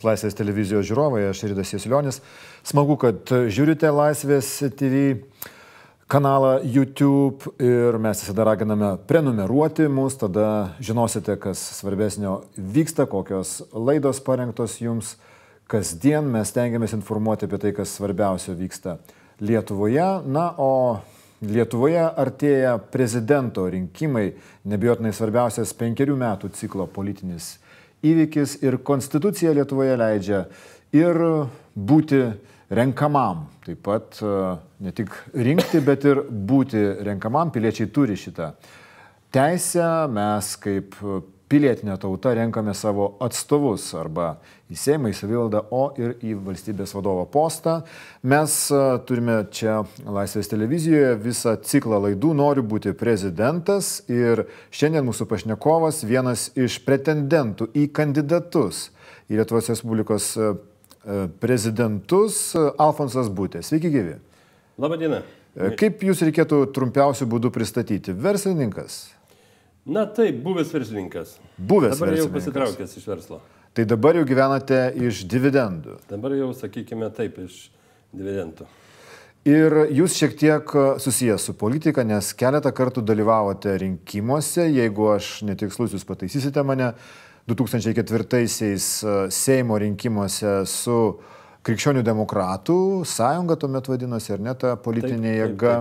Laisvės televizijos žiūrovai, aš Rydas Jesilionis. Smagu, kad žiūrite Laisvės TV kanalą YouTube ir mes visada raginame prenumeruoti mus, tada žinosite, kas svarbesnio vyksta, kokios laidos parengtos jums. Kasdien mes tengiamės informuoti apie tai, kas svarbiausio vyksta Lietuvoje. Na, o Lietuvoje artėja prezidento rinkimai, nebijotinai svarbiausias penkerių metų ciklo politinis įvykis ir konstitucija Lietuvoje leidžia ir būti renkamam. Taip pat e, ne tik rinkti, bet ir būti renkamam. Piliečiai turi šitą teisę. Mes kaip pilietinė tauta renkame savo atstovus arba į Seimą, į savivaldą, o ir į valstybės vadovo postą. Mes turime čia Laisvės televizijoje visą ciklą laidų Noriu būti prezidentas ir šiandien mūsų pašnekovas vienas iš pretendentų į kandidatus į Lietuvos Respublikos prezidentus Alfonsas Būtė. Sveiki gyvi. Labadiena. Kaip jūs reikėtų trumpiausių būdų pristatyti? Verslininkas? Na taip, buvęs verslininkas. Buvęs dabar verslininkas. jau pasitraukęs iš verslo. Tai dabar jau gyvenate iš dividendų. Dabar jau, sakykime, taip, iš dividendų. Ir jūs šiek tiek susijęs su politika, nes keletą kartų dalyvavote rinkimuose, jeigu aš netikslus, jūs pataisysite mane, 2004-aisiais Seimo rinkimuose su Krikščionių demokratų sąjunga tuomet vadinosi, ar ne ta politinė Taip, taip, jėga.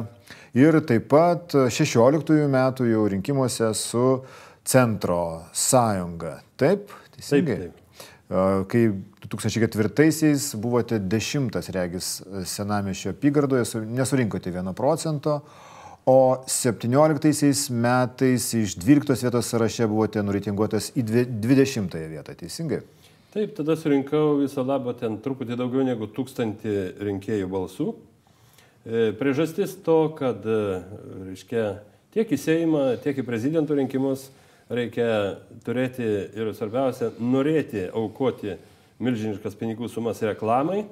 Ir taip pat 16 metų jau rinkimuose su Centro sąjunga. Taip, teisingai. Taip, Kai 2004-aisiais buvote dešimtas regis senamiešio apygardoje, su- nesurinkote 1 procento, o 17 metais iš 12 vietos sąraše buvote nureitinguotas į dvi- 20 vietą, teisingai? Taip, tada surinkau viso labo ten truputį daugiau negu tūkstantį rinkėjų balsų. E, Priežastis to, kad, e, reiškia, tiek į Seimą, tiek į prezidentų rinkimus reikia turėti ir svarbiausia, norėti aukoti milžiniškas pinigų sumas reklamai.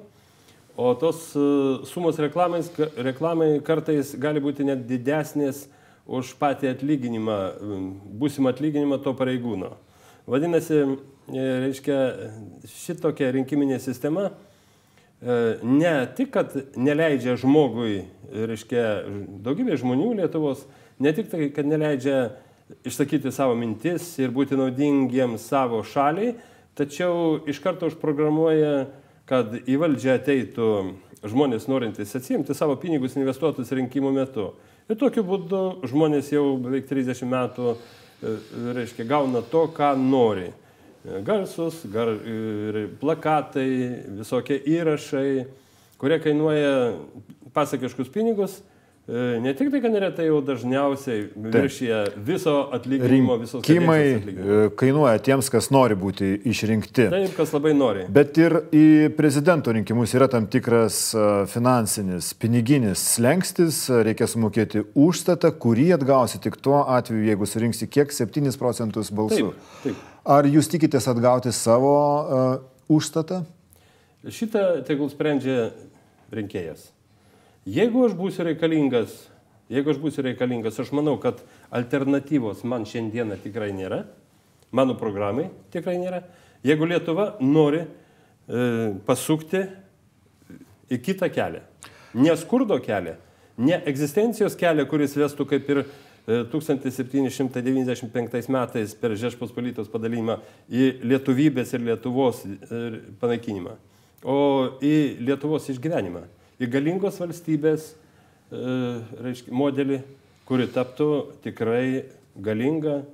O tos e, sumos reklamais, reklamai kartais gali būti net didesnės už patį atlyginimą, būsimą atlyginimą to pareigūno. Vadinasi, reiškia, šitokia rinkiminė sistema ne tik, kad neleidžia žmogui, reiškia, daugybė žmonių Lietuvos, ne tik tai, kad neleidžia išsakyti savo mintis ir būti naudingiems savo šaliai, tačiau iš karto užprogramuoja, kad į valdžią ateitų žmonės norintys atsiimti savo pinigus investuotus rinkimų metu. Ir tokiu būdu žmonės jau beveik 30 metų e, reiškia, gauna to, ką nori. E, Garsus, gar, ir plakatai, visokie įrašai, kurie kainuoja pasakiškus pinigus. E, Ne tik tai, kad neretai jau dažniausiai viršyje viso atlyginimo, visos Rinkimai e, kainuoja tiems, kas nori būti išrinkti. Taip, kas labai nori. Bet ir į prezidento rinkimus yra tam tikras a, finansinis, piniginis slengstis, reikia sumokėti užstatą, kurį atgausi tik tuo atveju, jeigu surinksi kiek 7 procentus balsų. Taip, taip. Ar jūs tikitės atgauti savo uh, užstatą? Šitą tegul sprendžia rinkėjas. Jeigu aš būsiu reikalingas, jeigu aš būsiu reikalingas, aš manau, kad alternatyvos man šiandieną tikrai nėra, mano programai tikrai nėra. Jeigu Lietuva nori e, pasukti į kitą kelią, ne skurdo kelią, ne egzistencijos kelią, kuris vestų kaip ir 1795 metais per Žešpospolitos padalymą į lietuvybės ir Lietuvos e, panaikinimą, o į Lietuvos išgyvenimą, į galingos valstybės e, reiškia, modelį, kuri taptų tikrai galinga e,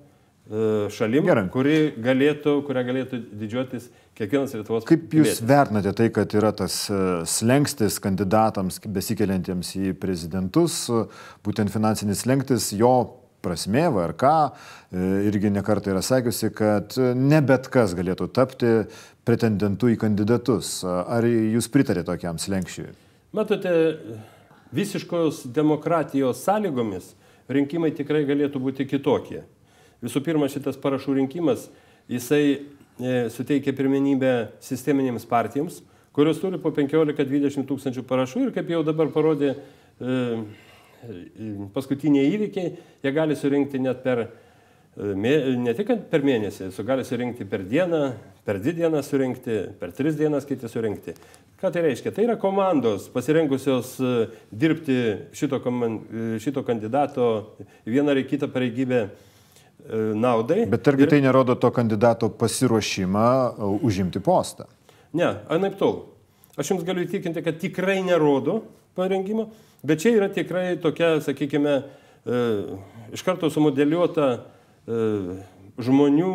šalim, Gerai. kuri galėtų, kurią galėtų didžiuotis kiekvienas Lietuvos Kaip jūs pilietis. vertinate tai, kad yra tas e, slengstis kandidatams besikeliantiems į prezidentus, e, būtent finansinis slengstis, jo prasme, VRK e, irgi nekartą yra sakiusi, kad e, ne bet kas galėtų tapti pretendentu į kandidatus. Ar jūs pritarė tokiam slengščiui? Matote, visiškos demokratijos sąlygomis rinkimai tikrai galėtų būti kitokie. Visų pirma, šitas parašų rinkimas, jisai e, suteikia pirmenybę sisteminėms partijoms, kurios turi po 15-20 tūkstančių parašų ir kaip jau dabar parodė e, paskutiniai įvykiai, jie gali surinkti net per ne tik per mėnesį, su gali surinkti per dieną, per dvi dienas surinkti, per tris dienas kiti surinkti. Ką tai reiškia? Tai yra komandos pasirengusios e, dirbti šito, e, šito kandidato vieną ar kitą pareigybę e, naudai. Bet argi ir... tai nerodo to kandidato pasiruošimą užimti postą? Ne, anaip tol. Aš jums galiu įtikinti, kad tikrai nerodo parengimo, bet čia yra tikrai tokia, sakykime, iš karto sumodeliuota žmonių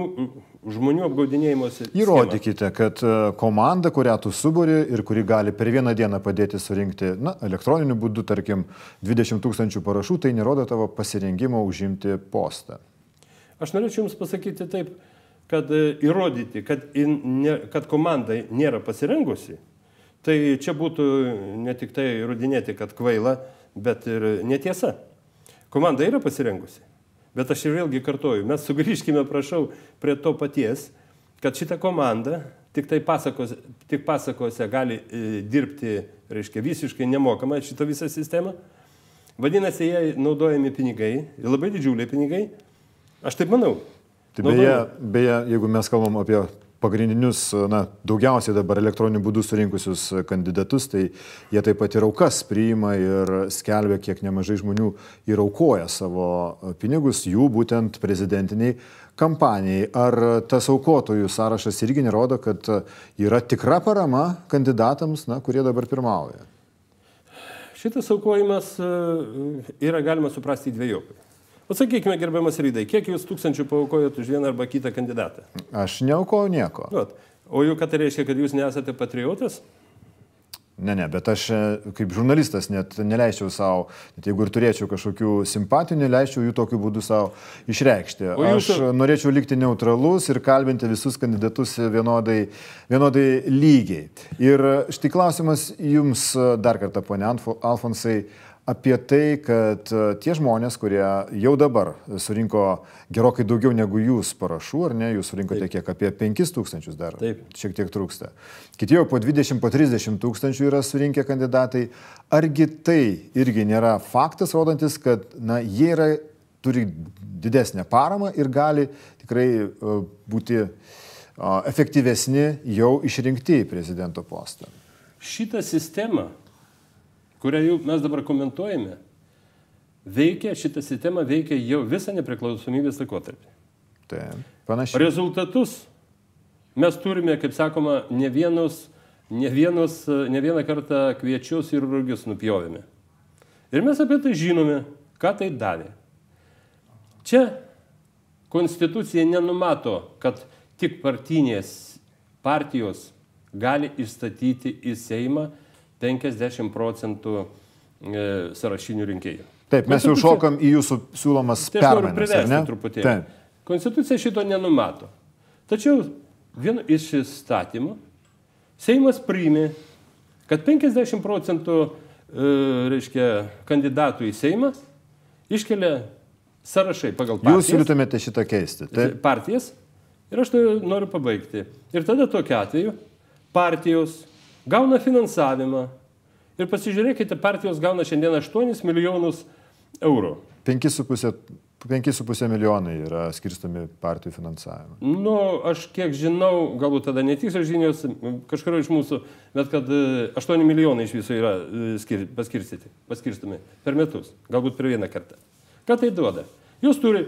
žmonių apgaudinėjimuose. Įrodykite, kad e, komanda, kurią tu suburi ir kuri gali per vieną dieną padėti surinkti, na, elektroniniu būdu, tarkim, 20 tūkstančių parašų, tai nerodo tavo pasirengimo užimti postą. Aš norėčiau Jums pasakyti taip, kad e, įrodyti, kad, in, ne, kad komanda nėra pasirengusi, tai čia būtų ne tik tai įrodinėti, kad kvaila, bet ir netiesa. Komanda yra pasirengusi. Bet aš ir vėlgi kartoju, mes sugrįžkime, prašau, prie to paties, kad šita komanda tik tai pasakos, tik pasakose gali e, dirbti, reiškia, visiškai nemokamai šitą visą sistemą. Vadinasi, jai naudojami pinigai, labai didžiuliai pinigai. Aš taip manau. Tai beje, beje, jeigu mes kalbam apie pagrindinius, na, daugiausiai dabar elektroniniu būdu surinkusius kandidatus, tai jie taip pat ir aukas priima ir skelbia, kiek nemažai žmonių ir aukoja savo pinigus jų būtent prezidentiniai kampanijai. Ar tas aukotojų sąrašas irgi nerodo, kad yra tikra parama kandidatams, na, kurie dabar pirmauja? Šitas aukojimas e, yra galima suprasti dviejopai. Pasakykime, gerbiamas Rydai, kiek jūs tūkstančių paukojot už vieną arba kitą kandidatą? Aš neaukoju nieko. Vat. O juk tai reiškia, kad jūs nesate patriotas? Ne, ne, bet aš e, kaip žurnalistas net neleičiau savo, net jeigu ir turėčiau kažkokių simpatijų, neleičiau jų tokiu būdu savo išreikšti. Jūsų... Aš norėčiau likti neutralus ir kalbinti visus kandidatus vienodai, vienodai lygiai. Ir štai klausimas jums dar kartą, ponia Alfonsai, apie tai, kad e, tie žmonės, kurie jau dabar surinko gerokai daugiau negu jūs parašų, ar ne, jūs surinkote Taip. kiek apie 5 tūkstančius dar, Taip. šiek tiek trūksta. Kiti jau po 20, po 30 tūkstančių yra surinkę kandidatai. Argi tai irgi nėra faktas, rodantis, kad na, jie yra, turi didesnę paramą ir gali tikrai uh, būti uh, efektyvesni jau išrinkti į prezidento postą? Šitą sistemą kurią jau mes dabar komentuojame, veikia, šitą sistemą veikia jau visą nepriklausomybės laikotarpį. Taip, panašiai. Rezultatus mes turime, kaip sakoma, ne, vienus, ne, vienus, ne vieną kartą kviečius ir rugius nupjovėme. Ir mes apie tai žinome, ką tai davė. Čia konstitucija nenumato, kad tik partinės partijos gali įstatyti į Seimą 50 procentų e, sąrašinių rinkėjų. Taip, mes jau šokam į jūsų siūlomas tai permainas. Taip. Konstitucija šito nenumato. Tačiau vienu iš įstatymų Seimas priimė, kad 50 procentų e, reiškia, kandidatų į Seimą iškelia sąrašai pagal partijas. Jūs siūlytumėte šitą keisti. Taip. Partijas. Ir aš tai noriu pabaigti. Ir tada tokiu atveju partijos gauna finansavimą. Ir pasižiūrėkite, partijos gauna šiandien 8 milijonus eurų. 5,5 milijonai yra skirstami partijų finansavimą. Nu, aš kiek žinau, galbūt tada netikslios žinios, kažkurio iš mūsų, bet kad 8 e, milijonai iš viso yra e, skir, paskirstyti, paskirstami per metus, galbūt per vieną kartą. Ką tai duoda? Jūs turi,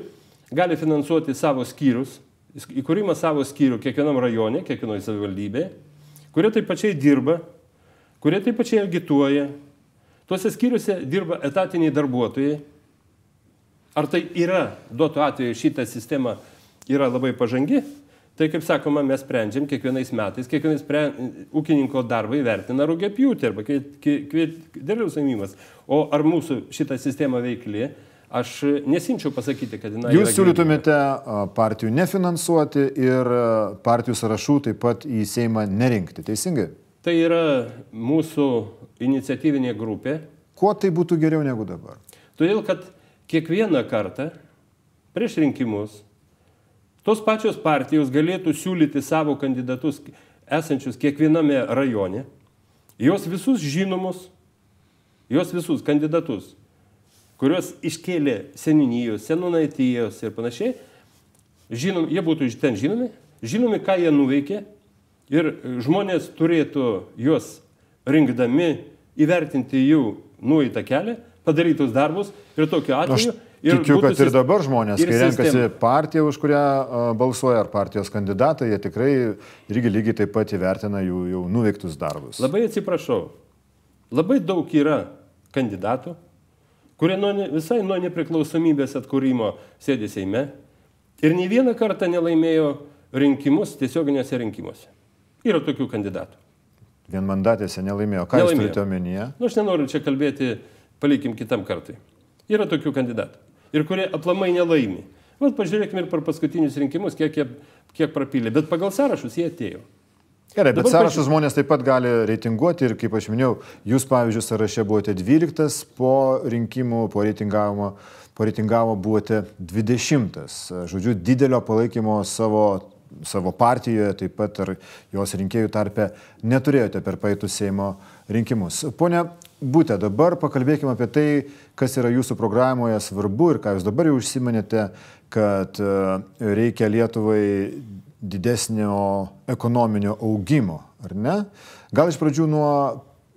gali finansuoti savo skyrius, įkūrimą savo skyrių kiekvienam rajone, kiekvienoje savivaldybėje kurie taip pačiai dirba, kurie taip pačiai agituoja. Tuose skyriuose dirba etatiniai darbuotojai. Ar tai yra, duotų atveju šitą sistemą yra labai pažangi, tai kaip sakoma, mes sprendžiam kiekvienais metais, kiekvienais pre, ūkininko darbą įvertina rūgėpjūtį arba derliaus saimimas. O ar mūsų šita sistema veikli, Aš nesimčiau pasakyti, kad jinai. Jūs siūlytumėte partijų nefinansuoti ir partijų sąrašų taip pat į Seimą nerinkti, teisingai? Tai yra mūsų iniciatyvinė grupė. Kuo tai būtų geriau negu dabar? Todėl, kad kiekvieną kartą prieš rinkimus tos pačios partijos galėtų siūlyti savo kandidatus esančius kiekviename rajone, jos visus žinomus, jos visus kandidatus kuriuos iškėlė seninijos, senunaitijos ir panašiai, žinom, jie būtų ten žinomi, žinomi, ką jie nuveikė ir žmonės turėtų juos rinkdami įvertinti jų nueitą kelią, padarytus darbus ir tokiu atveju. Aš tikiu, kad ir dabar žmonės, kai renkasi partiją, už kurią balsuoja, ar partijos kandidatą, jie tikrai irgi lygiai taip pat įvertina jų jau nuveiktus darbus. Labai atsiprašau. Labai daug yra kandidatų, kurie nuo, visai nuo nepriklausomybės atkūrimo sėdė Seime ir nei vieną kartą nelaimėjo rinkimus tiesioginiuose rinkimuose. Yra tokių kandidatų. Vienmandatėse nelaimėjo. Ką nelaimėjo. jūs turite omenyje? Nu, aš nenoriu čia kalbėti, palikim kitam kartui. Yra tokių kandidatų. Ir kurie aplamai nelaimi. Vat pažiūrėkime ir per paskutinius rinkimus, kiek, kiek, kiek prapylė. Bet pagal sąrašus jie atėjo. Gerai, bet sąrašus žmonės taip pat gali reitinguoti ir, kaip aš minėjau, jūs, pavyzdžiui, sąraše buvote 12, po rinkimų, po reitingavimo, po reitingavimo buvote 20. Žodžiu, didelio palaikymo savo, savo partijoje, taip pat ir jos rinkėjų tarpe neturėjote per paėtų Seimo rinkimus. Pone Būtė, dabar pakalbėkime apie tai, kas yra jūsų programoje svarbu ir ką jūs dabar jau užsiminėte, kad e, reikia Lietuvai didesnio ekonominio augimo, ar ne? Gal iš pradžių nuo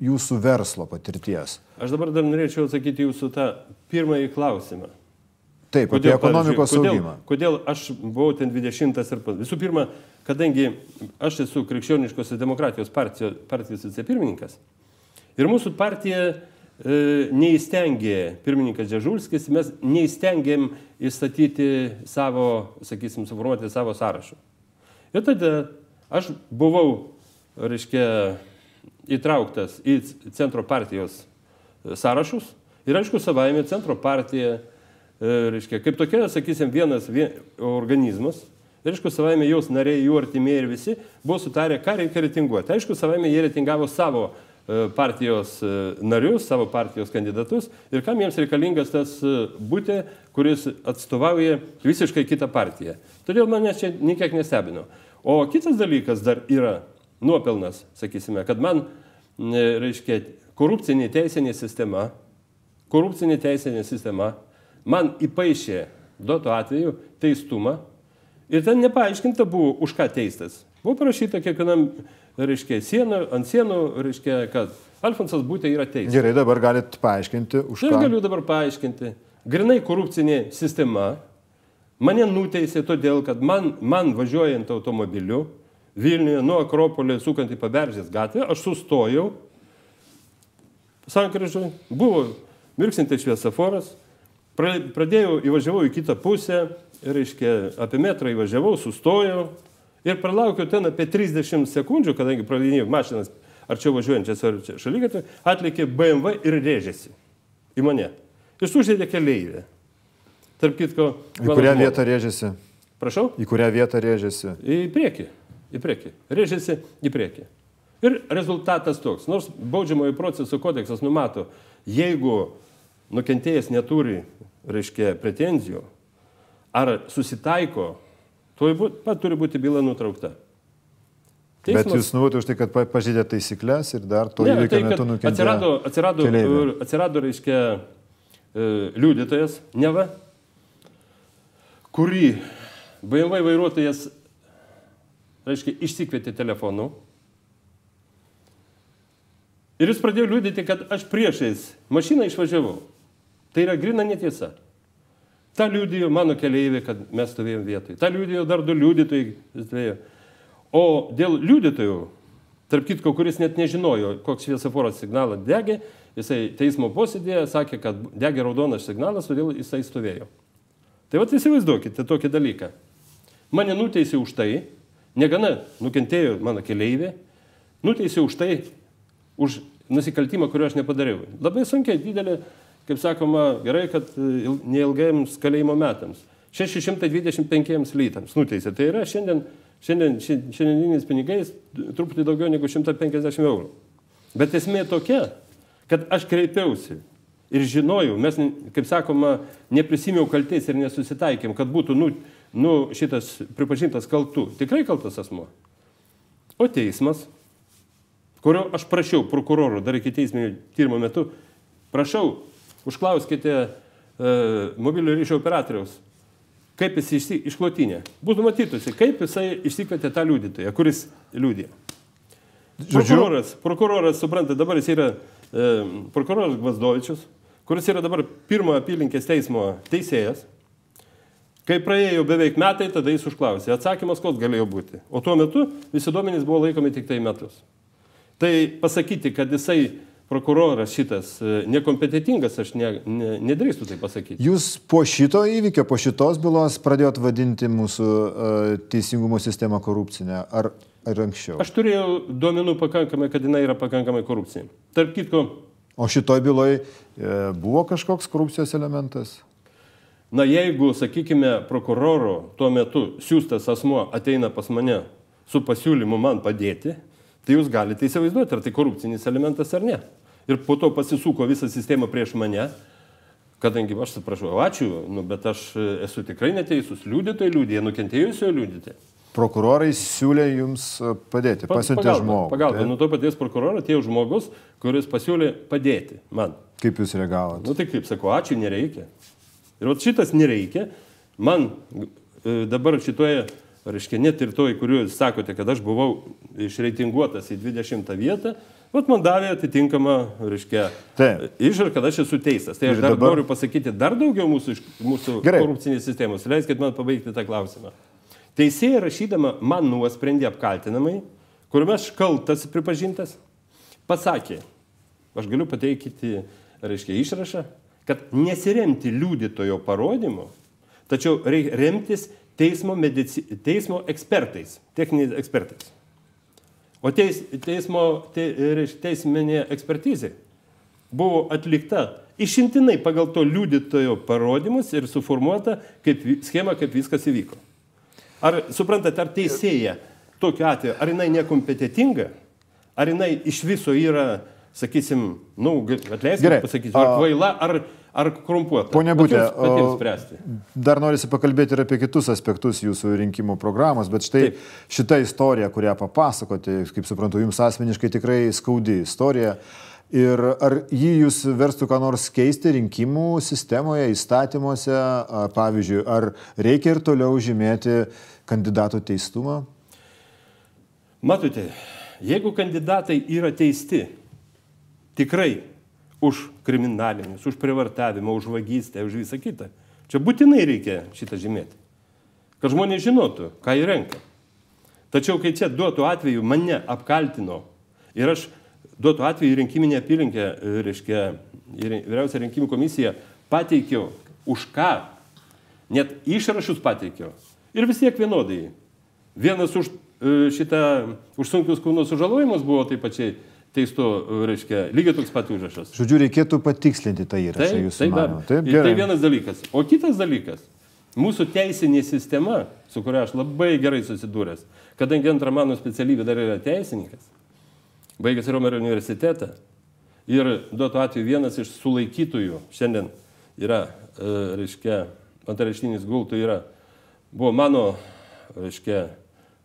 jūsų verslo patirties. Aš dabar dar norėčiau atsakyti jūsų tą pirmąjį klausimą. Taip, kodėl, apie ekonomikos kodėl, augimą. Kodėl aš buvau ten 20 ir pas. Visų pirma, kadangi aš esu krikščioniškos demokratijos partijos, partijos vicepirmininkas ir mūsų partija e, neįstengė, pirmininkas Džežulskis, mes neįstengėm įstatyti savo, sakysim, suformuoti savo sąrašų. Ir tada aš buvau, reiškia, įtrauktas į centro partijos sąrašus ir aišku, savaime centro partija, reiškia, kaip tokia, sakysim, vienas vien, organizmas, aišku, savaime jos nariai, jų artimieji ir visi buvo sutarę, ką reikia reitinguoti. Aišku, savaime jie reitingavo savo e, partijos narius, savo partijos kandidatus ir kam jiems reikalingas tas būtė, kuris atstovauja visiškai kitą partiją. Todėl manęs čia niekiek nestebino. O kitas dalykas dar yra nuopelnas, sakysime, kad man, reiškia, korupcinė teisinė sistema, korupcinė teisinė sistema man įpaišė duoto atveju teistumą ir ten nepaaiškinta buvo, už ką teistas. Buvo parašyta kiekvienam, reiškia, sienų, ant sienų, reiškia, kad Alfonsas būtė yra teistas. Gerai, dabar galit paaiškinti, už ką. Aš galiu dabar paaiškinti. Grinai korupcinė sistema Mane nuteisė todėl, kad man, man važiuojant automobiliu Vilniuje nuo Akropolio sukant į Paberžės gatvę, aš sustojau, sankryžui, buvo mirksintis šviesoforas, pradėjau, įvažiavau į kitą pusę, reiškia, apie metrą įvažiavau, sustojau ir pralaukiau ten apie 30 sekundžių, kadangi praleidinėjau mašinas arčiau važiuojančias ar čia šalygatą, atlikė BMW ir rėžėsi į mane. Ir sužeidė keleivę. Tarp kitko. Į kurią žmogų. vietą rėžėsi? Prašau? Į kurią vietą rėžėsi? Į priekį. Į priekį. Rėžėsi į priekį. Ir rezultatas toks. Nors baudžiamojo proceso kodeksas numato, jeigu nukentėjęs neturi, reiškia, pretenzijų ar susitaiko, tuoj pat turi būti byla nutraukta. Teismas... Bet jūs nuvote už tai, kad pažydė taisyklės ir dar to įvykio tai, metu nukentėjo. Atsirado, atsirado, atsirado reiškia, e, liudytojas, neva, kurį BMW vairuotojas, reiškia, išsikvietė telefonu. Ir jis pradėjo liūdėti, kad aš priešais mašiną išvažiavau. Tai yra grina netiesa. Ta liūdėjo mano keliaivė, kad mes stovėjom vietoj. Ta liūdėjo dar du liūdytojai. O dėl liūdytojų, tarp kitko, kuris net nežinojo, koks šviesoforas signalas degė, jisai teismo posėdėje sakė, kad degė raudonas signalas, todėl jisai stovėjo. Tai va įsivaizduokite tokį dalyką. Mane nuteisė už tai, negana nukentėjo mano keleivė, nuteisė už tai, už nusikaltimą, kurio aš nepadariau. Labai sunkiai, didelė, kaip sakoma, gerai, kad neilgiems kalėjimo metams. 625 lytams nuteisė. Tai yra šiandien, šiandien, šiandieniniais pinigais truputį daugiau negu 150 eurų. Bet esmė tokia, kad aš kreipiausi ir žinojau, mes, kaip sakoma, neprisimiau kalties ir nesusitaikėm, kad būtų nu, nu, šitas pripažintas kaltu. Tikrai kaltas asmo. O teismas, kurio aš prašiau prokuroro dar iki teisminio tyrimo metu, prašau, užklauskite e, mobilio ryšio operatoriaus, kaip jis išsi, išklotinė. Būtų matytųsi, kaip jisai išsikvietė tą liudytoją, kuris liūdė. Prokuroras, prokuroras, suprantate, dabar jis yra e, prokuroras Gvazdovičius, kuris yra dabar pirmo apylinkės teismo teisėjas. Kai praėjo beveik metai, tada jis užklausė. Atsakymas koks galėjo būti. O tuo metu visi duomenys buvo laikomi tik tai metus. Tai pasakyti, kad jisai prokuroras šitas e, nekompetitingas, aš ne, ne, nedrįstu tai pasakyti. Jūs po šito įvykio, po šitos bylos pradėjot vadinti mūsų uh, teisingumo sistemą korupcinę, ar, ar anksčiau? Aš turėjau duomenų pakankamai, kad jinai yra pakankamai korupcinė. Tarp kitko. O šitoj byloj e, buvo kažkoks korupcijos elementas? Na jeigu, sakykime, prokuroro tuo metu siūstas asmuo ateina pas mane su pasiūlymu man padėti, tai jūs galite įsivaizduoti, ar tai korupcinis elementas ar ne. Ir po to pasisuko visą sistemą prieš mane, kadangi aš atsiprašau, ačiū, nu, bet aš esu tikrai neteisus, liūdytojai liūdė, nukentėjusiojo liūdyti. Prokurorai siūlė jums padėti, pasiuntė žmogų. Pagalba, tai? nuo to paties prokuroro atėjo žmogus, kuris pasiūlė padėti man. Kaip jūs reagavote? Nu tai kaip sakau, ačiū, nereikia. Ir vat šitas nereikia, man e, dabar šitoje reiškia, net ir toj, kuriuo jūs sakote, kad aš buvau išreitinguotas į 20 vietą, vat man davė atitinkamą, reiškia, išar, kad aš esu teistas. Tai aš dar dabar... noriu pasakyti dar daugiau mūsų, mūsų korupcinės sistemos. Leiskit man pabaigti tą klausimą. Teisėja rašydama man nuosprendį apkaltinamai, kuriuo aš kaltas pripažintas, pasakė, aš galiu pateikti, reiškia, išrašą, kad nesiremti liūdytojo parodymu, tačiau reikia remtis teismo, medici, teismo ekspertais, techniniais ekspertais. O teis, teismo, te, teisminė ekspertizė buvo atlikta išimtinai pagal to liudytojo parodymus ir suformuota kaip, schema, kaip viskas įvyko. Ar suprantate, ar teisėja tokiu atveju, ar jinai nekompetitinga, ar jinai iš viso yra, sakysim, nu, atleiskite, pasakysiu, ar kvaila, ar, ar korumpuota? Pone Būtė, dar norisi pakalbėti ir apie kitus aspektus jūsų rinkimų programos, bet štai Taip. šita istorija, kurią papasakote, kaip suprantu, jums asmeniškai tikrai skaudi istorija. Ir ar jį jūs verstų ką nors keisti rinkimų sistemoje, įstatymuose, pavyzdžiui, ar reikia ir toliau žymėti kandidatų teistumą? Matote, jeigu kandidatai yra teisti, tikrai už kriminalinius, už privartavimą, už vagystę, už visą kitą. Čia būtinai reikia šitą žymėti. Kad žmonės žinotų, ką jie renka. Tačiau, kai čia duotų atveju mane apkaltino ir aš duotų atveju rinkiminė apylinkė, reiškia, vyriausia rinkimų komisija pateikiau, už ką, net išrašus pateikiau. Ir vis tiek vienodai. Vienas už e, šitą, už sunkius kūno sužalojimus buvo taip pačiai teistu, reiškia, lygiai toks pat užrašas. Žodžiu, reikėtų patikslinti tą įrašą. Taip, jūsų taip, mano. taip, gerai. tai vienas dalykas. O kitas dalykas, mūsų teisinė sistema, su kuria aš labai gerai susidūręs, kadangi antra mano specialybė dar yra teisininkas, baigęs Romerio universitetą ir duotų atveju vienas iš sulaikytųjų šiandien yra, e, reiškia, antraštinis gultų yra, buvo mano, reiškia,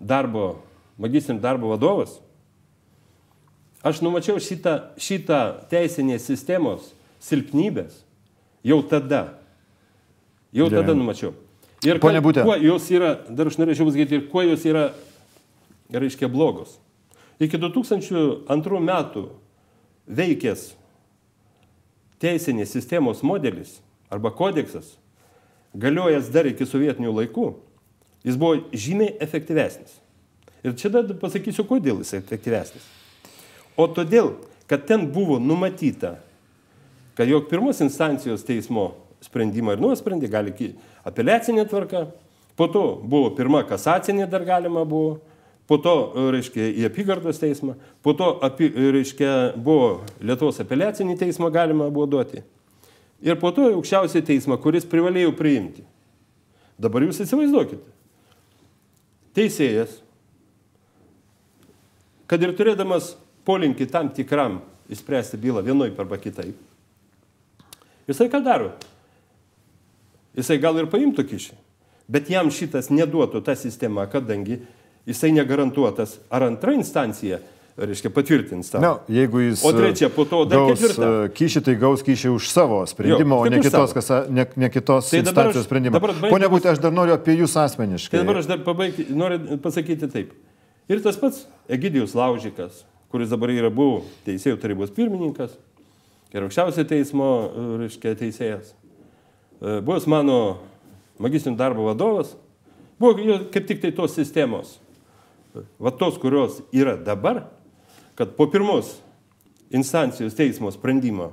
darbo, magistrinio darbo vadovas Aš numačiau šitą, šitą teisinės sistemos silpnybės jau tada. Jau Dėlė. tada numačiau. Ir Pone Būtė. Kuo jos yra, dar aš norėčiau pasakyti, ir kuo jos yra, reiškia, blogos. Iki 2002 metų veikęs teisinės sistemos modelis arba kodeksas, galiojęs dar iki sovietinių laikų, jis buvo žymiai efektyvesnis. Ir čia dar pasakysiu, kodėl jis efektyvesnis. O todėl, kad ten buvo numatyta, kad jog pirmos instancijos teismo sprendimą ir nuosprendį gali apeliacinė tvarka, po to buvo pirma kasacinė dar galima buvo, po to, reiškia, į apygardos teismą, po to, api, reiškia, buvo Lietuvos apeliacinį teismą galima buvo duoti. Ir po to aukščiausią teismą, kuris privalėjo priimti. Dabar jūs įsivaizduokite. Teisėjas, kad ir turėdamas polinkį tam tikram įspręsti bylą vienoj arba kitaip. Jisai ką daro? Jisai gal ir paimtų kišį, bet jam šitas neduotų ta sistema, kadangi jisai negarantuotas, ar antra instancija reiškia, patvirtins tą. Na, jeigu jis. O trečia, po to dar gaus ketvirta. e, kyšį, tai gaus kyšį už savo sprendimą, Jo, o ne kitos, kas, ne, ne kitos Tai instancijos aš- sprendimą. baigdamas- Pone Būtė, aš dar noriu apie jūs asmeniškai. Tai dabar aš dar pabaigti, noriu pasakyti taip. Ir tas pats Egidijus Laužikas, kuris dabar yra buvo teisėjų tarybos pirmininkas ir aukščiausio teismo, e, reiškia, teisėjas. E, Buvęs mano magistrinio darbo vadovas, buvo kaip tik tai tos sistemos. Va tos, kurios yra dabar, kad po pirmos instancijos teismo sprendimo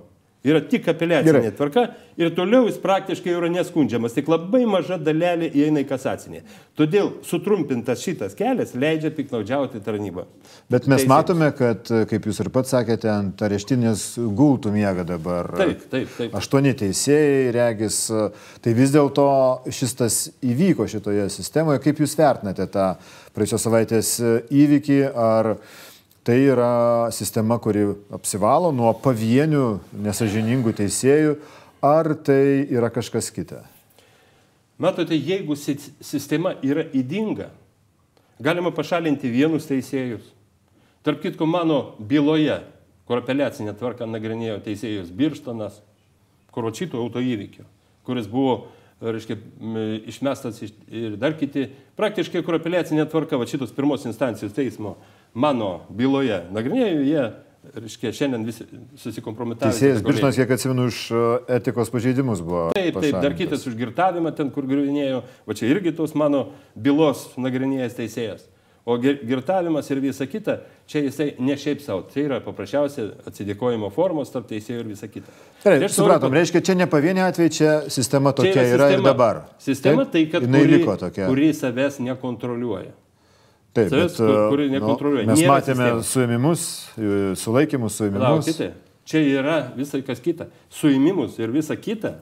yra tik apeliacinė Gerai. tvarka ir toliau jis praktiškai yra neskundžiamas, tik labai maža dalelė įeina į kasacinį. Todėl sutrumpintas šitas kelias leidžia piknaudžiauti tarnybą. Bet mes Teisėms. matome, kad, kaip jūs ir pats sakėte, ant areštinės gultų miega dabar. Taip, taip, taip. Aštuoni teisėjai, regis. Tai vis dėlto šis tas įvyko šitoje sistemoje. Kaip jūs vertinate tą praėjusios savaitės įvykį? Ar tai yra sistema, kuri apsivalo nuo pavienių nesažiningų teisėjų, ar tai yra kažkas kita? Matote, jeigu si- sistema yra įdinga, galima pašalinti vienus teisėjus. Tarp kitko, mano byloje, kur apeliacinė tvarka nagrinėjo teisėjus Birštonas, kur šito autoįvykio, kuris buvo, reiškia, išmestas iš, ir dar kiti, praktiškai kur apeliacinė tvarka, va šitos pirmos instancijos teismo mano byloje nagrinėjo, jie, reiškia, šiandien visi susikompromitavo. Teisėjas Birštonas, kiek atsimenu, už e, etikos pažeidimus buvo. Taip, taip, dar pašalintas. kitas už girtavimą ten, kur griuvinėjo, va čia irgi tos mano bylos nagrinėjęs teisėjas. O gir- girtavimas ir visa kita, čia jisai ne šiaip savo, tai yra paprasčiausia atsidėkojimo formos tarp teisėjų ir visa kita. Gerai, Tai noriu supratom, pa- reiškia, čia ne pavieniai atvejai, čia sistema čia tokia yra, ir dabar. Sistema Taip? tai, kad kuri, tokia. kuri savęs nekontroliuoja. Taip, savęs, bet, e, kuri nekontroliuoja. mes Nėra matėme sistemos. suėmimus, e, sulaikymus, suėmimus. Laukite, čia yra visai kas kita. Suimimus ir visa kita.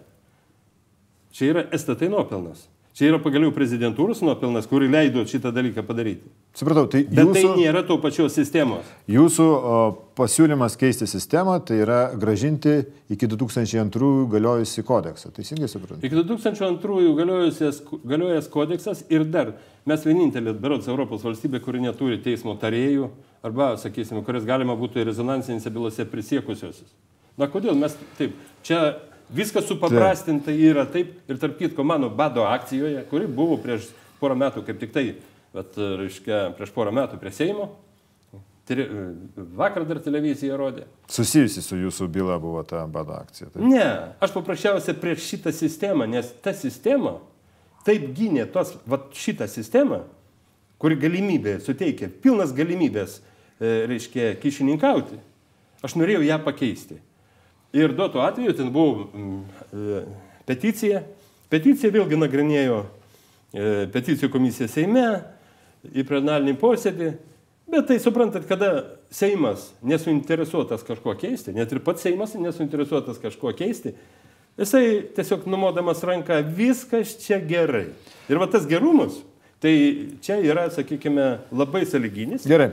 Čia yra STT nuopelnas. Čia yra pagaliau prezidentūros nuopelnas, kuri leido šitą dalyką padaryti. Supratau, tai Bet tai jūsų, nėra to pačios sistemos. jūsų o, pasiūlymas keisti sistemą, tai yra gražinti iki 2002 galiojusį kodeksą. Teisingai suprantu? Iki 2002 galiojęs, kodeksas ir dar mes vienintelė, berods Europos valstybė, kuri neturi teismo tarėjų arba, sakysime, kuris galima būtų rezonansinėse bylose prisiekusiosios. Na kodėl mes taip, čia viskas supaprastinta yra taip ir tarp kitko mano bado akcijoje, kuri buvo prieš porą metų, kaip tik tai, bet, reiškia, prieš porą metų prie Seimo, tri, vakar dar televizija rodė. Susijusi su jūsų byla buvo ta bado akcija. Taip. Ne, aš paprasčiausiai prieš šitą sistemą, nes ta sistema taip gynė tos, va šitą sistemą, kuri galimybė suteikia, pilnas galimybės, e, reiškia, kišininkauti. Aš norėjau ją pakeisti. Ir duotų atveju ten buvo mm, e, peticija. Peticija vėlgi nagrinėjo e, peticijų komisija Seime į plenarinį posėdį. Bet tai suprantat, kada Seimas nesuinteresuotas kažkuo keisti, net ir pats Seimas nesuinteresuotas kažkuo keisti, jisai tiesiog numodamas ranką, viskas čia gerai. Ir va tas gerumas, tai čia yra, sakykime, labai saliginis. Gerai.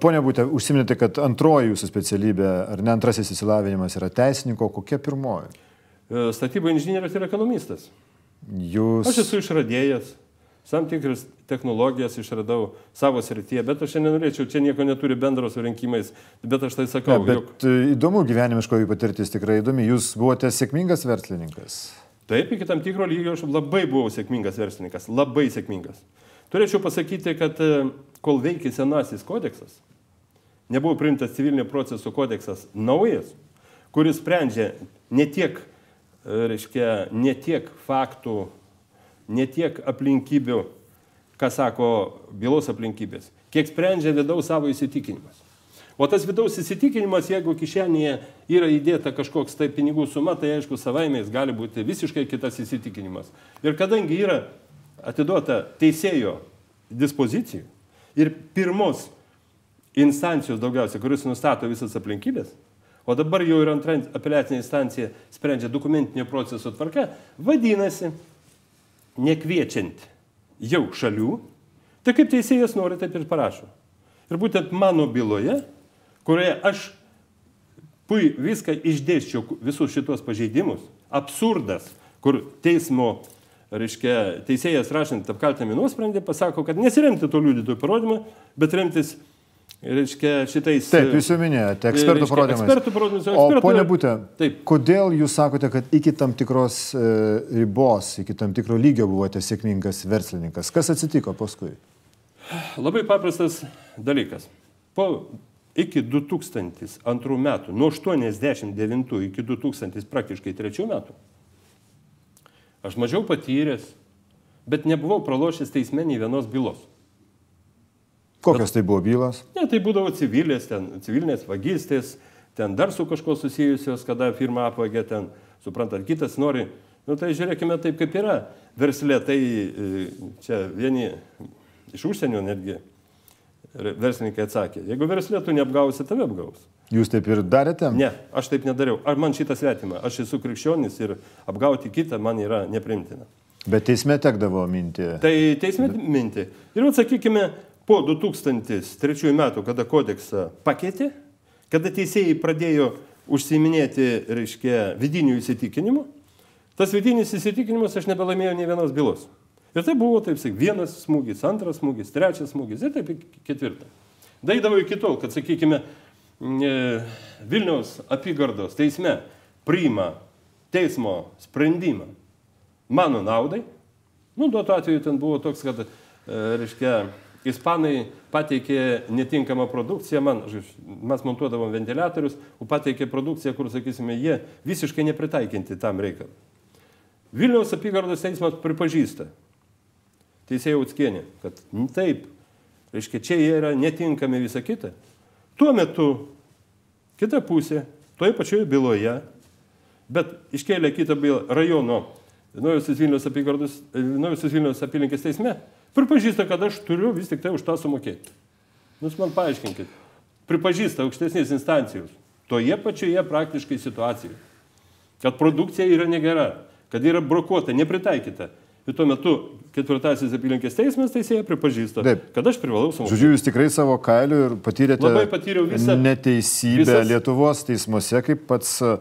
Pone Būtė, užsiminėte, kad antroji jūsų specialybė, ar ne antrasis įsilavinimas yra teisininko, kokia pirmoji? E, Statybų inžinierius ir ekonomistas. Jūs... Aš esu išradėjas, tam tikras technologijas išradau savo srityje, bet aš šiandien norėčiau, čia nieko neturi bendro su rinkimais, bet aš tai Ne, sakau. bet jog- e, įdomu gyvenimiškoji patirtis tikrai įdomi. Jūs buvote sėkmingas verslininkas. Taip, iki tam tikro lygio aš labai buvau sėkmingas verslininkas, labai sėkmingas. Turėčiau pasakyti, kad e, kol veikia senasis kodeksas, nebuvo priimtas civilinio proceso kodeksas naujas, kuris sprendžia ne tiek, e, reiškia, ne tiek faktų, ne tiek aplinkybių, ką sako bylos aplinkybės, kiek sprendžia vidaus savo įsitikinimas. O tas vidaus įsitikinimas, jeigu kišenėje yra įdėta kažkoks tai pinigų suma, tai aišku, savaime jis gali būti visiškai kitas įsitikinimas. Ir kadangi yra atiduota teisėjo dispozicijų ir pirmos instancijos daugiausia, kuris nustato visas aplinkybės, o dabar jau ir antra apeliacinė instancija sprendžia dokumentinio proceso tvarka, vadinasi, nekviečiant jau šalių, tai kaip teisėjas nori, taip ir parašo. Ir būtent mano byloje, kurioje aš pui viską išdėščiau, visus šitos pažeidimus, absurdas, kur teismo, reiškia, teisėjas rašant apkaltinami nuosprendį, pasako, kad nesiremti to liudytojų parodymą, bet remtis reiškia, šitais... Taip, jūs jau minėjote, ekspertų reiškia, parodymais. Ekspertų parodymais. O ekspertų- ponia Būtė, Taip. kodėl jūs sakote, kad iki tam tikros e, ribos, iki tam tikro lygio buvote sėkmingas verslininkas? Kas atsitiko paskui? Labai paprastas dalykas. Po iki 2002 metų, nuo 89 iki 2000 praktiškai 3 metų, aš mažiau patyręs, bet nebuvau pralošęs teisme nei vienos bylos. Kokios tai buvo bylos? Ne, tai būdavo civilės, ten, civilinės vagystės, ten dar su kažko susijusios, kada firma apvagė ten, suprantat, kitas nori. Nu tai žiūrėkime taip, kaip yra. Verslė, tai e, čia vieni iš užsienio netgi verslininkai atsakė, jeigu verslė tu neapgausi, tave apgaus. Jūs taip ir darėte? Ne, aš taip nedariau. Ar man šitas svetima? Aš esu krikščionis ir apgauti kitą man yra neprimtina. Bet teisme tekdavo minti. Tai teisme minti. Ir atsakykime, po 2003 metų, kada kodeksą pakeitė, kada teisėjai pradėjo užsiminėti, reiškia, vidinių įsitikinimų, tas vidinis įsitikinimas aš nebelaimėjau nei vienos bylos. Ir tai buvo, taip sakyti, vienas smūgis, antras smūgis, trečias smūgis ir taip iki ketvirtą. Daidavo iki tol, kad, sakykime, Vilniaus apygardos teisme priima teismo sprendimą mano naudai. Nu, duo tuo atveju ten buvo toks, kad, e, reiškia, ispanai pateikė netinkamą produkciją, man, mes montuodavom ventiliatorius, o pateikė produkciją, kur, sakysime, jie visiškai nepritaikinti tam reikalui. Vilniaus apygardos teismas pripažįsta, teisėjai Utskienė, kad taip, reiškia, čia jie yra netinkami visą kitą. Tuo metu kita pusė, toje pačioje byloje, bet iškėlė kitą bylą rajono Nuojusios Vilniaus apygardos, Nuojusios Vilniaus apylinkės teisme, pripažįsta, kad aš turiu vis tik tai už tą sumokėti. Jūs man paaiškinkit. Pripažįsta aukštesnės instancijos toje pačioje praktiškai situacijoje, kad produkcija yra negera, kad yra brokuota, nepritaikyta. Ir tuo metu ketvirtasis apylinkės teismas teisėje pripažįsta, Taip. kad aš privalau sumokėti. Žodžiu, jūs tikrai savo kailiu ir patyrėte Labai patyriau visą- neteisybę visas- Lietuvos teismuose, kaip pats e,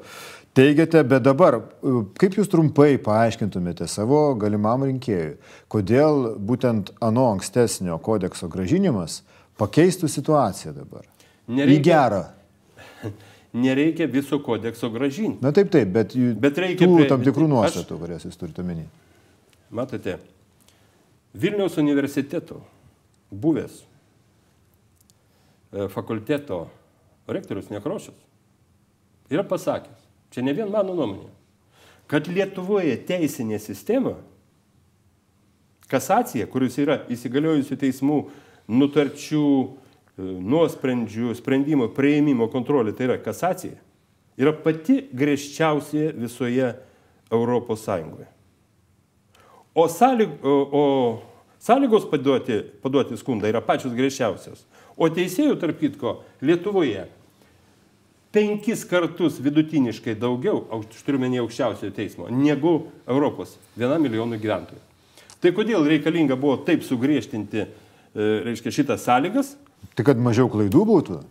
teigiate, bet dabar, e, kaip jūs trumpai paaiškintumėte savo galimam rinkėjui, kodėl būtent ano ankstesnio kodekso gražinimas pakeistų situaciją dabar? Į Nereikia- gerą. Nereikia viso kodekso gražinti. Na taip, taip, bet, Bet reikia tų prie- tam tikrų aš- nuostatų, kurias jūs turite omeny. Matote, Vilniaus universiteto buvęs e, fakulteto rektorius Nekrošius yra pasakęs, čia ne vien mano nuomonė, kad Lietuvoje teisinė sistema, kasacija, kuris yra įsigaliojusių teismų nutarčių, e, nuosprendžių, sprendimo prieimimo kontrolė, tai yra kasacija, yra pati griežčiausia visoje Europos Sąjungoje. O, sąlyg, o, o sąlygos paduoti, paduoti skundą yra pačios griežčiausios. O teisėjų, tarp kitko, Lietuvoje penkis kartus vidutiniškai daugiau, aš turiu menį aukščiausiojo teismo, negu Europos vienam milijonui gyventojų. Tai kodėl reikalinga buvo taip sugriežtinti, e, reiškia, šitas sąlygas? Tai kad mažiau klaidų būtų?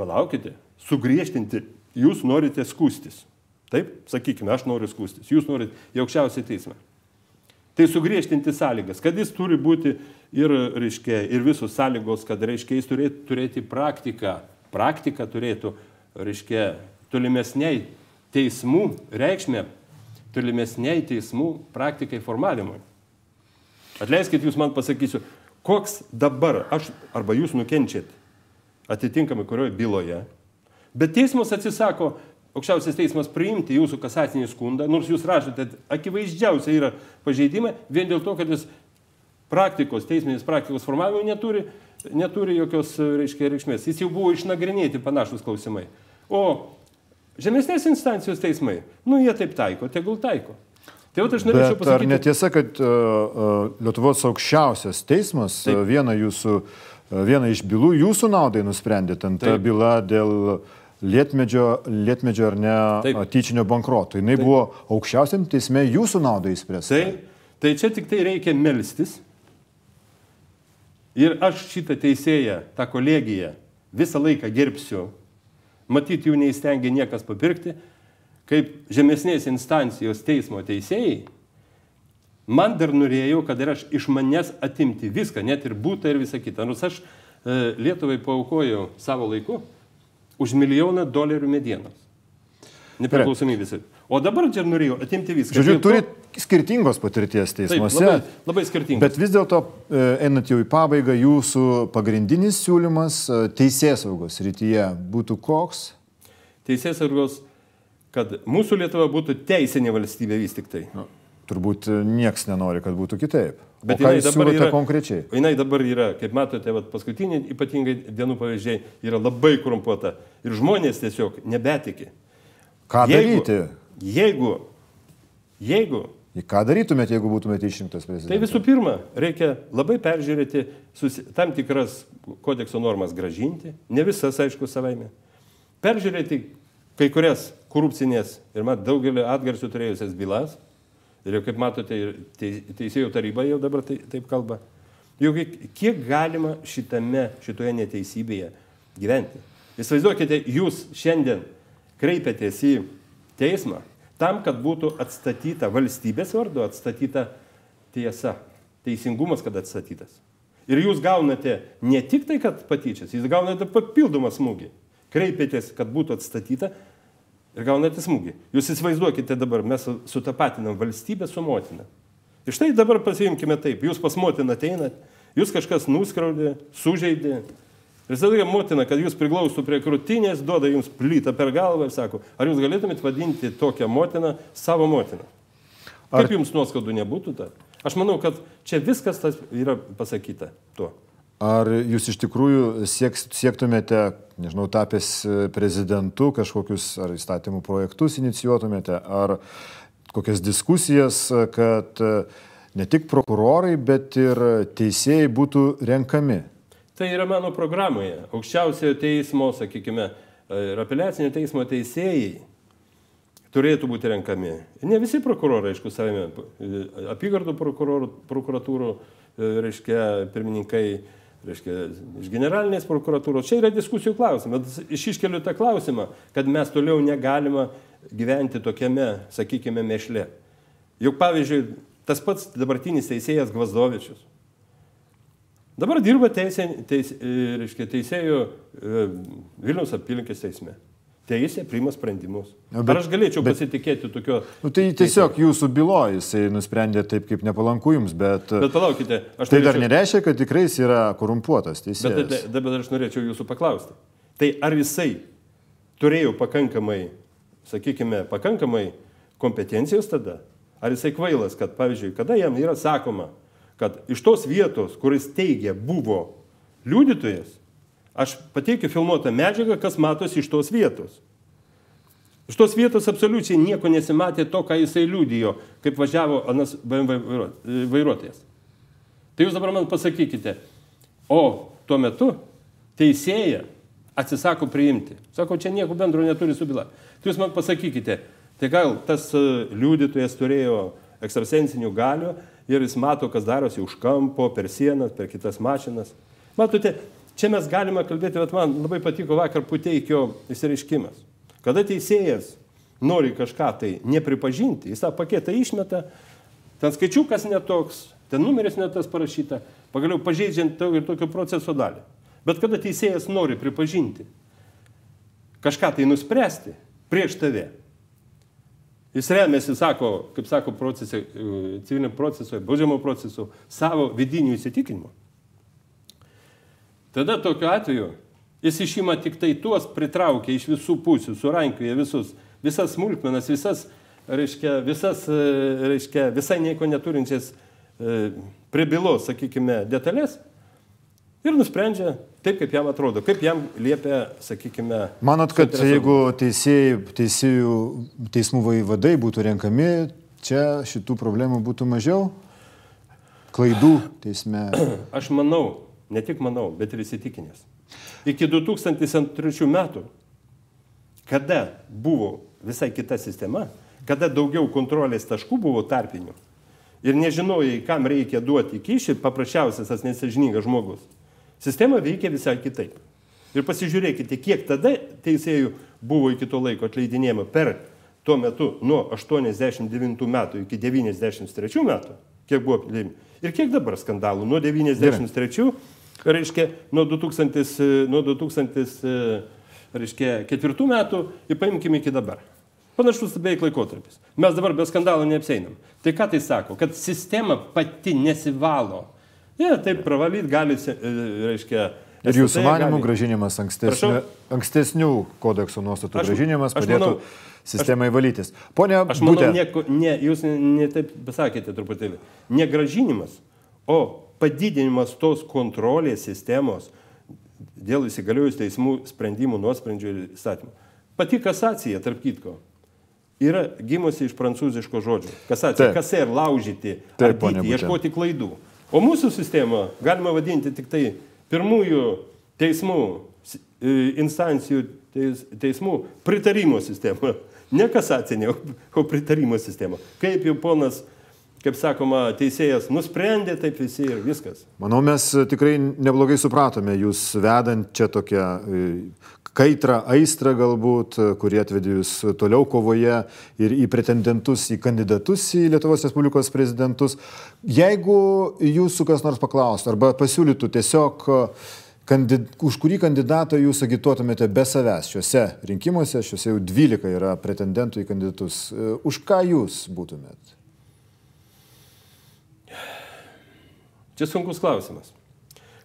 Palaukite, sugriežtinti, jūs norite skūstis. Taip, sakykime, aš noriu skūstis, jūs norite į aukščiausią teismą. Tai sugriežtinti sąlygas, kad jis turi būti ir, reiškia, ir visos sąlygos, kad, reiškia, jis turėtų turėti praktiką. Praktika turėtų, reiškia, tolimesniai teismų reikšmė, tolimesniai teismų praktikai formavimui. Atleiskit, jūs man pasakysiu, koks dabar aš arba jūs nukenčiat atitinkamai kurioje byloje, bet teismas atsisako, aukščiausias teismas priimti jūsų kasacinį skundą, nors jūs rašote, akivaizdžiausia yra pažeidimai, vien dėl to, kad jis praktikos, teisminės praktikos formavimo neturi, neturi jokios reiškia, reikšmės. Jis jau buvo išnagrinėti panašus klausimai. O žemesnės instancijos teismai, nu jie taip taiko, tegul taiko. Tai vat aš norėčiau Bet ar pasakyti. netiesa, kad uh, uh, Lietuvos aukščiausias teismas uh, vieną, jūsų, uh, vieną iš bylų jūsų naudai nusprendė, ten ta Taip. byla dėl lietmedžio, lietmedžio ar ne Taip. tyčinio bankroto. Jis buvo aukščiausiam teisme jūsų naudai įspręsta. Tai, tai čia tik tai reikia melstis. Ir aš šitą teisėją, tą kolegiją visą laiką gerbsiu. Matyt, jų neįstengia niekas papirkti. Kaip žemesnės instancijos teismo teisėjai, man dar norėjau, kad ir aš iš manęs atimti viską, net ir būtą ir visą kitą. Nors aš e, Lietuvai paukojo savo laiku už milijoną dolerių medienos. Nepriklausomybės. O dabar čia norėjau atimti viską. Žodžiu, Dėl to- skirtingos patirties Taip, teismuose. labai, labai skirtingai. Bet vis dėlto, e, einant jau į pabaigą, jūsų pagrindinis siūlymas e, teisės saugos rytyje būtų koks? Teisės saugos, kad mūsų Lietuva būtų teisinė valstybė vis tik tai. Nu, turbūt e, nieks nenori, kad būtų kitaip. Bet jinai dabar yra- konkrečiai? Jinai dabar yra, kaip matote, vat, paskutiniai ypatingai dienų pavyzdžiai yra labai korumpuota. Ir žmonės tiesiog nebetiki. Ką daryti? Jeigu, jeigu, Į ką darytumėte, jeigu būtumėte išrinktas prezidentas? tai visų pirma, reikia labai peržiūrėti susi, tam tikras kodekso normas gražinti, ne visas, aišku, savaime. Peržiūrėti kai kurias korupcinės ir mat daugelį atgarsių turėjusias bylas. Ir jau kaip matote, ir tei- teisėjų taryba jau dabar tai, taip kalba. Juk kiek galima šitame, šitoje neteisybėje gyventi. Įsivaizduokite, jūs šiandien kreipiatės į teismą tam, kad būtų atstatyta valstybės vardu, atstatyta tiesa, teisingumas, kad atstatytas. Ir jūs gaunate ne tik tai, kad patyčias, jūs gaunate papildomą smūgį. Kreipiatės, kad būtų atstatyta ir gaunate smūgį. Jūs įsivaizduokite dabar, mes su- sutapatinam valstybę su motina. Ir štai dabar pasiimkime taip, jūs pas motiną ateinat, jūs kažkas nuskriaudė, sužeidė. Ir tada motina, kad jūs priglaustų prie krūtinės, duoda jums plytą per galvą ir sako, ar jūs galėtumėt vadinti tokią motiną savo motiną? Ar- Kaip jums nuoskaudų nebūtų ta? Aš manau, kad čia viskas yra pasakyta tuo. Ar jūs iš tikrųjų sieks, siektumėte, nežinau, tapęs e, prezidentu, kažkokius ar įstatymų projektus inicijuotumėte, ar kokias diskusijas, e, kad e, ne tik prokurorai, bet ir teisėjai būtų renkami? Tai yra mano programoje. Aukščiausiojo teismo, sakykime, ir apeliacinio teismo teisėjai turėtų būti renkami. Ne visi prokurorai, aišku, savime, apygardų prokuratūrų, reiškia, pirmininkai, reiškia, iš generalinės prokuratūros. Čia yra diskusijų klausimas. Iš iškeliu tą klausimą, kad mes toliau negalime gyventi tokiame, sakykime, mešle. Juk pavyzdžiui, tas pats dabartinis teisėjas Gvazdovičius. Dabar dirba teisė, teis, reiškia, teisėjų e, Vilniaus apylinkės teisme. Teisė priima sprendimus. Bet, bet- Ar aš galėčiau bet- pasitikėti tokio... Nu, tai tiesiog jūsų byloje jisai nusprendė taip, kaip nepalanku jums, bet, Bet palaukite, aš tai dar norėčiau- nereiškia, kad tikrai jis yra korumpuotas Bet teisėjas. tada- dabar aš norėčiau jūsų paklausti. Tai ar jisai turėjo pakankamai, sakykime, pakankamai kompetencijos tada? Ar jisai kvailas, kad, pavyzdžiui, kada jam yra sakoma, kad iš tos vietos, kuris teigia buvo liudytojas, aš pateikiu filmuotą medžiagą, kas matosi iš tos vietos. Iš tos vietos absoliučiai nieko nesimatė to, ką jisai liudijo, kaip važiavo anas BMW vairuo- vairuotojas. Tai jūs dabar man pasakykite, o tuo metu teisėja atsisako priimti. Sako, čia nieko bendro neturi su byla. Tai jūs man pasakykite, tai gal tas e, liudytojas turėjo ekstrasensinių galių ir jis mato, kas darosi už kampo, per sienas, per kitas mašinas. Matote, čia mes galime kalbėti, bet man labai patiko vakar Puteikio įsireiškimas. Kada teisėjas nori kažką tai nepripažinti, jis tą paketą išmeta, ten skaičiukas netoks, ten numeris netas parašyta, pagaliau pažeidžiant to ir tokio proceso dalį. Bet kada teisėjas nori pripažinti, kažką tai nuspręsti prieš tave, jis remiasi, sako, kaip sako procese, e, civilinio proceso, baudžiamo proceso, savo vidinių įsitikinimų. Tada tokiu atveju jis išima tik tai tuos, pritraukia iš visų pusių, surankioja visus, visas smulkmenas, visas, reiškia, visas, e, reiškia, visai nieko neturinčias e, prie bylos, sakykime, detalės ir nusprendžia taip, kaip jam atrodo, kaip jam liepia, sakykime. Manot, kad jeigu teisėjai, teisėjų, teismų vaivadai būtų renkami, čia šitų problemų būtų mažiau? Klaidų teisme. Aš manau, ne tik manau, bet ir įsitikinęs. Iki 2003 metų, kada buvo visai kita sistema, kada daugiau kontrolės taškų buvo tarpinių ir nežinojai, kam reikia duoti kyšį, paprasčiausias tas nesažiningas žmogus, sistema veikia visai kitaip. Ir pasižiūrėkite, kiek tada teisėjų buvo iki to laiko atleidinėjama per tuo metu nuo 89 metų iki 93 metų, kiek buvo atleidinėjama. Ir kiek dabar skandalų nuo 93 reiškia, nuo 2000, nuo 2000 reiškia, ketvirtų metų ir paimkime iki dabar. Panašus beveik laikotarpis. Mes dabar be skandalo neapseinam. Tai ką tai sako? Kad sistema pati nesivalo. Ne, ja, taip pravalyt gali, reiškia, Ir jūsų manimų gražinimas ankstesnių, ankstesnių kodekso nuostatų aš, gražinimas aš padėtų manau, sistemai aš, valytis. Pone, aš manau, būtė... nieko, ne, jūs ne, ne pasakėte truputėlį. Ne gražinimas, o padidinimas tos kontrolės sistemos dėl įsigaliojus teismų sprendimų, nuosprendžių ir įstatymų. Pati kasacija, tarp kitko, yra gimusi iš prancūziško žodžio. Kasacija, kasai ir laužyti, Taip, ardyti, ieškoti klaidų. O mūsų sistemą galima vadinti tik tai pirmųjų teismų, e, instancijų teis, teismų pritarimo sistema. Ne kasacinė, o pritarimo sistema. Kaip jau ponas kaip sakoma, teisėjas nusprendė, taip visi ir viskas. Manau, mes tikrai neblogai supratome jūs vedant čia tokią e, kaitrą, aistrą galbūt, kurie atvedė jūs toliau kovoje ir į pretendentus, į kandidatus į Lietuvos Respublikos prezidentus. Jeigu jūsų kas nors paklaustų arba pasiūlytų tiesiog kandid, už kurį kandidatą jūs agituotumėte be savęs šiuose rinkimuose, šiuose jau 12 yra pretendentų į kandidatus, e, už ką jūs būtumėt? Čia sunkus klausimas.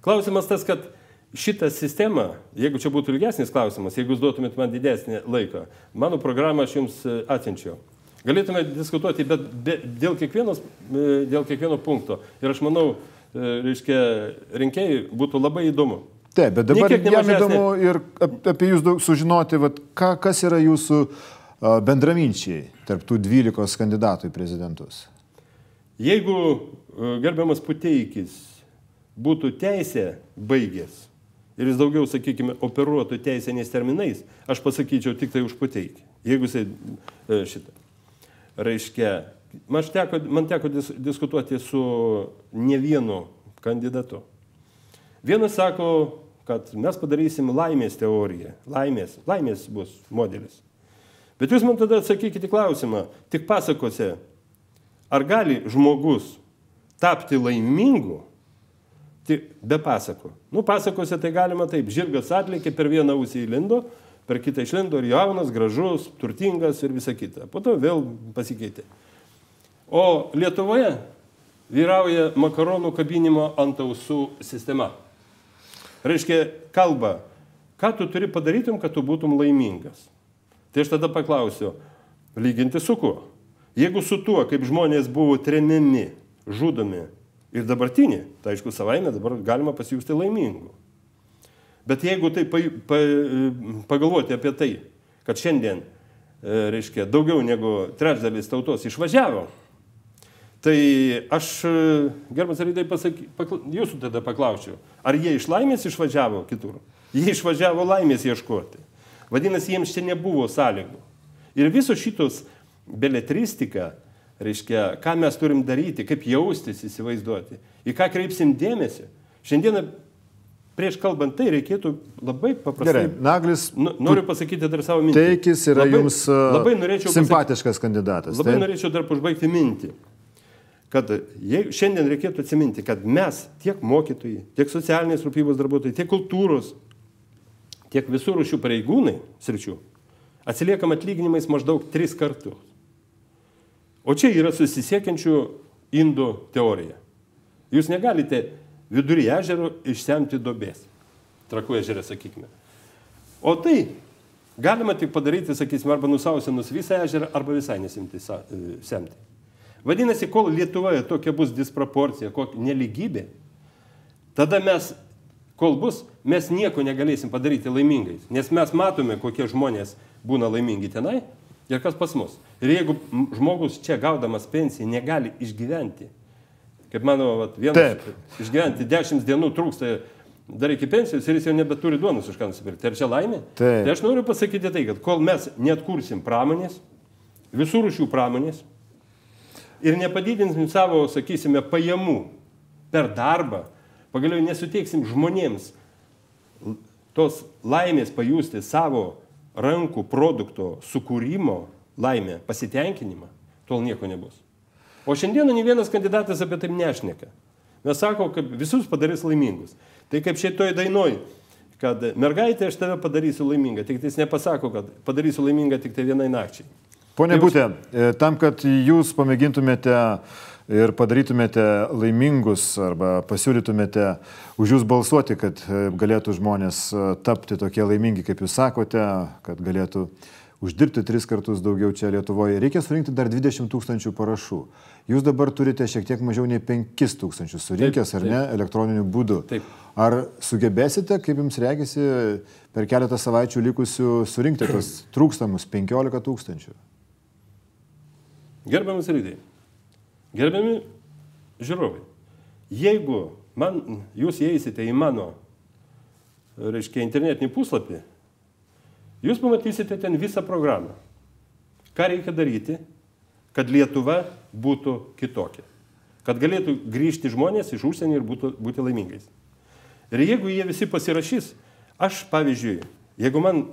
Klausimas tas, kad šitą sistemą, jeigu čia būtų ilgesnis klausimas, jeigu jūs duotumėt man didesnį laiką, mano programą aš jums e, atsiunčiau. Galėtume diskutuoti, bet be, dėl, kiekvienos, e, dėl kiekvieno punkto. Ir aš manau, e, reiškia, rinkėjai būtų labai įdomu. Taip, bet dabar jam įdomu ir apie jūs daug sužinoti, vat, ką, kas yra jūsų bendraminčiai tarp tų 12 kandidatų į prezidentus. Jeigu gerbiamas Puteikis būtų teisę baigęs ir jis daugiau, sakykime, operuotų teisiniais terminais, aš pasakyčiau tik tai už Puteikį. Jeigu jisai e, šitą. Reiškia, man teko, man teko dis, diskutuoti su ne vienu kandidatu. Vienas sako, kad mes padarysim laimės teoriją. Laimės, laimės bus modelis. Bet jūs man tada atsakykite klausimą, tik pasakose, ar gali žmogus tapti laimingu, tai be pasako. Nu, pasakose tai galima taip, žirgas atlikė, per vieną ausį įlindo, per kitą išlindo ir jaunas, gražus, turtingas ir visa kita. Po to vėl pasikeitė. O Lietuvoje vyrauja makaronų kabinimo ant ausų sistema. Reiškia, kalba, ką tu turi padarytum, kad tu būtum laimingas. Tai aš tada paklausiu, lyginti su kuo? Jeigu su tuo, kaip žmonės buvo tremiami, žudomi ir dabartinį, tai aišku, savaime dabar galima pasijusti laimingu. Bet jeigu tai pa, pa, pagalvoti apie tai, kad šiandien, e, reiškia, daugiau negu trečdalis tautos išvažiavo, tai aš, e, gerbamas Rydai, pakla, jūsų tada paklausiu, ar jie iš laimės išvažiavo kitur? Jie išvažiavo laimės ieškoti. Vadinasi, jiems čia nebuvo sąlygų. Ir visos šitos beletristika, reiškia, ką mes turim daryti, kaip jaustis, įsivaizduoti, į ką kreipsim dėmesį. Šiandieną prieš kalbant tai reikėtų labai paprastai. Gerai, Naglis. Nu, noriu pasakyti dar savo mintį. Teikis yra labai, jums labai simpatiškas pasakyti, kandidatas. Labai taip? norėčiau dar užbaigti mintį. Kad jei, šiandien reikėtų atsiminti, kad mes, tiek mokytojai, tiek socialinės rūpybos darbuotojai, tiek kultūros, tiek visų rušių pareigūnai sričių, atsiliekam atlyginimais maždaug tris kartus. O čia yra susisiekiančių indų teorija. Jūs negalite vidury ežero išsemti dobės. Trakų ežerė, sakykime. O tai galima tik padaryti, sakysime, arba nusausinus visą ežerą, arba visai nesimti e, semti. Vadinasi, kol Lietuvoje tokia bus disproporcija, kokia neligybė, tada mes, kol bus, mes nieko negalėsim padaryti laimingais. Nes mes matome, kokie žmonės būna laimingi tenai ir kas pas mus. Ir jeigu žmogus čia gaudamas pensiją negali išgyventi, kaip mano vat, vienas, Taip. išgyventi 10 dienų trūksta dar iki pensijos ir jis jau nebeturi duonos už ką nusipirkti. Ar čia laimė? Taip. Tai aš noriu pasakyti tai, kad kol mes netkursim pramonės, visų rušių pramonės ir nepadidinsim savo, sakysime, pajamų per darbą, pagaliau nesuteiksim žmonėms tos laimės pajusti savo rankų produkto sukūrimo laimę, pasitenkinimą, tol nieko nebus. O šiandieną ne vienas kandidatas apie tai nešneka. Mes sako, kad visus padarys laimingus. Tai kaip šitoj dainoj, kad mergaitė aš tave padarysiu laimingą, tik jis nepasako, kad padarysiu laimingą tik tai vienai nakčiai. Pone Būtė, e, tam, kad jūs pamėgintumėte ir padarytumėte laimingus arba pasiūlytumėte už jūs balsuoti, kad e, galėtų žmonės e, tapti tokie laimingi, kaip jūs sakote, kad galėtų uždirbti tris kartus daugiau čia Lietuvoje, reikia surinkti dar 20 tūkstančių parašų. Jūs dabar turite šiek tiek mažiau nei 5 tūkstančius surinkęs, ar taip. ne, elektroniniu būdu. Taip. Ar sugebėsite, kaip jums reikėsi, per keletą savaičių likusių surinkti tos trūkstamus 15 tūkstančių? Gerbiamas rydai, gerbiami žiūrovai, jeigu man, jūs įeisite į mano, reiškia, internetinį puslapį, Jūs pamatysite ten visą programą. Ką reikia daryti, kad Lietuva būtų kitokia. Kad galėtų grįžti žmonės iš užsienio ir būtų, būti laimingais. Ir jeigu jie visi pasirašys, aš pavyzdžiui, jeigu man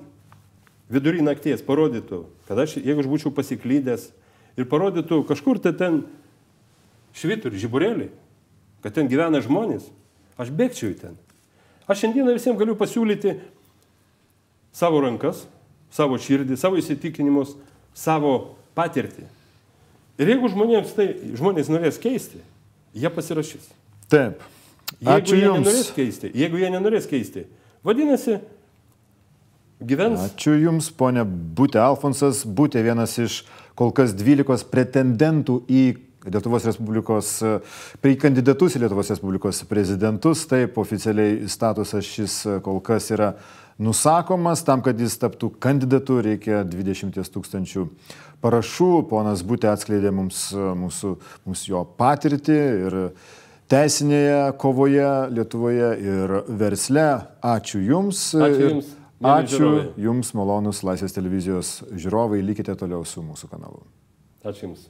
vidury nakties parodytų, kad aš, jeigu aš būčiau pasiklydęs ir parodytų kažkur tai ten švitur, žiburėlį, kad ten gyvena žmonės, aš bėgčiau į ten. Aš šiandieną visiems galiu pasiūlyti savo rankas, savo širdį, savo įsitikinimus, savo patirtį. Ir jeigu žmonėms tai, žmonės norės keisti, jie pasirašys. Taip. Jeigu Ačiū jie jums. nenorės keisti, jeigu jie nenorės keisti, vadinasi, gyvens. Ačiū Jums, ponė Būtė Alfonsas, Būtė vienas iš kol kas 12 pretendentų į Lietuvos Respublikos, į kandidatus į Lietuvos Respublikos prezidentus. Taip, oficialiai statusas šis kol kas yra nusakomas, tam, kad jis taptų kandidatu, reikia 20 tūkstančių parašų. Ponas Būtė atskleidė mums, mūsų, mums jo patirtį ir teisinėje kovoje Lietuvoje ir versle. Ačiū Jums. Ačiū Jums. Ačiū žiūrovai. Jums, malonus Laisvės televizijos žiūrovai, likite toliau su mūsų kanalu. Ačiū Jums.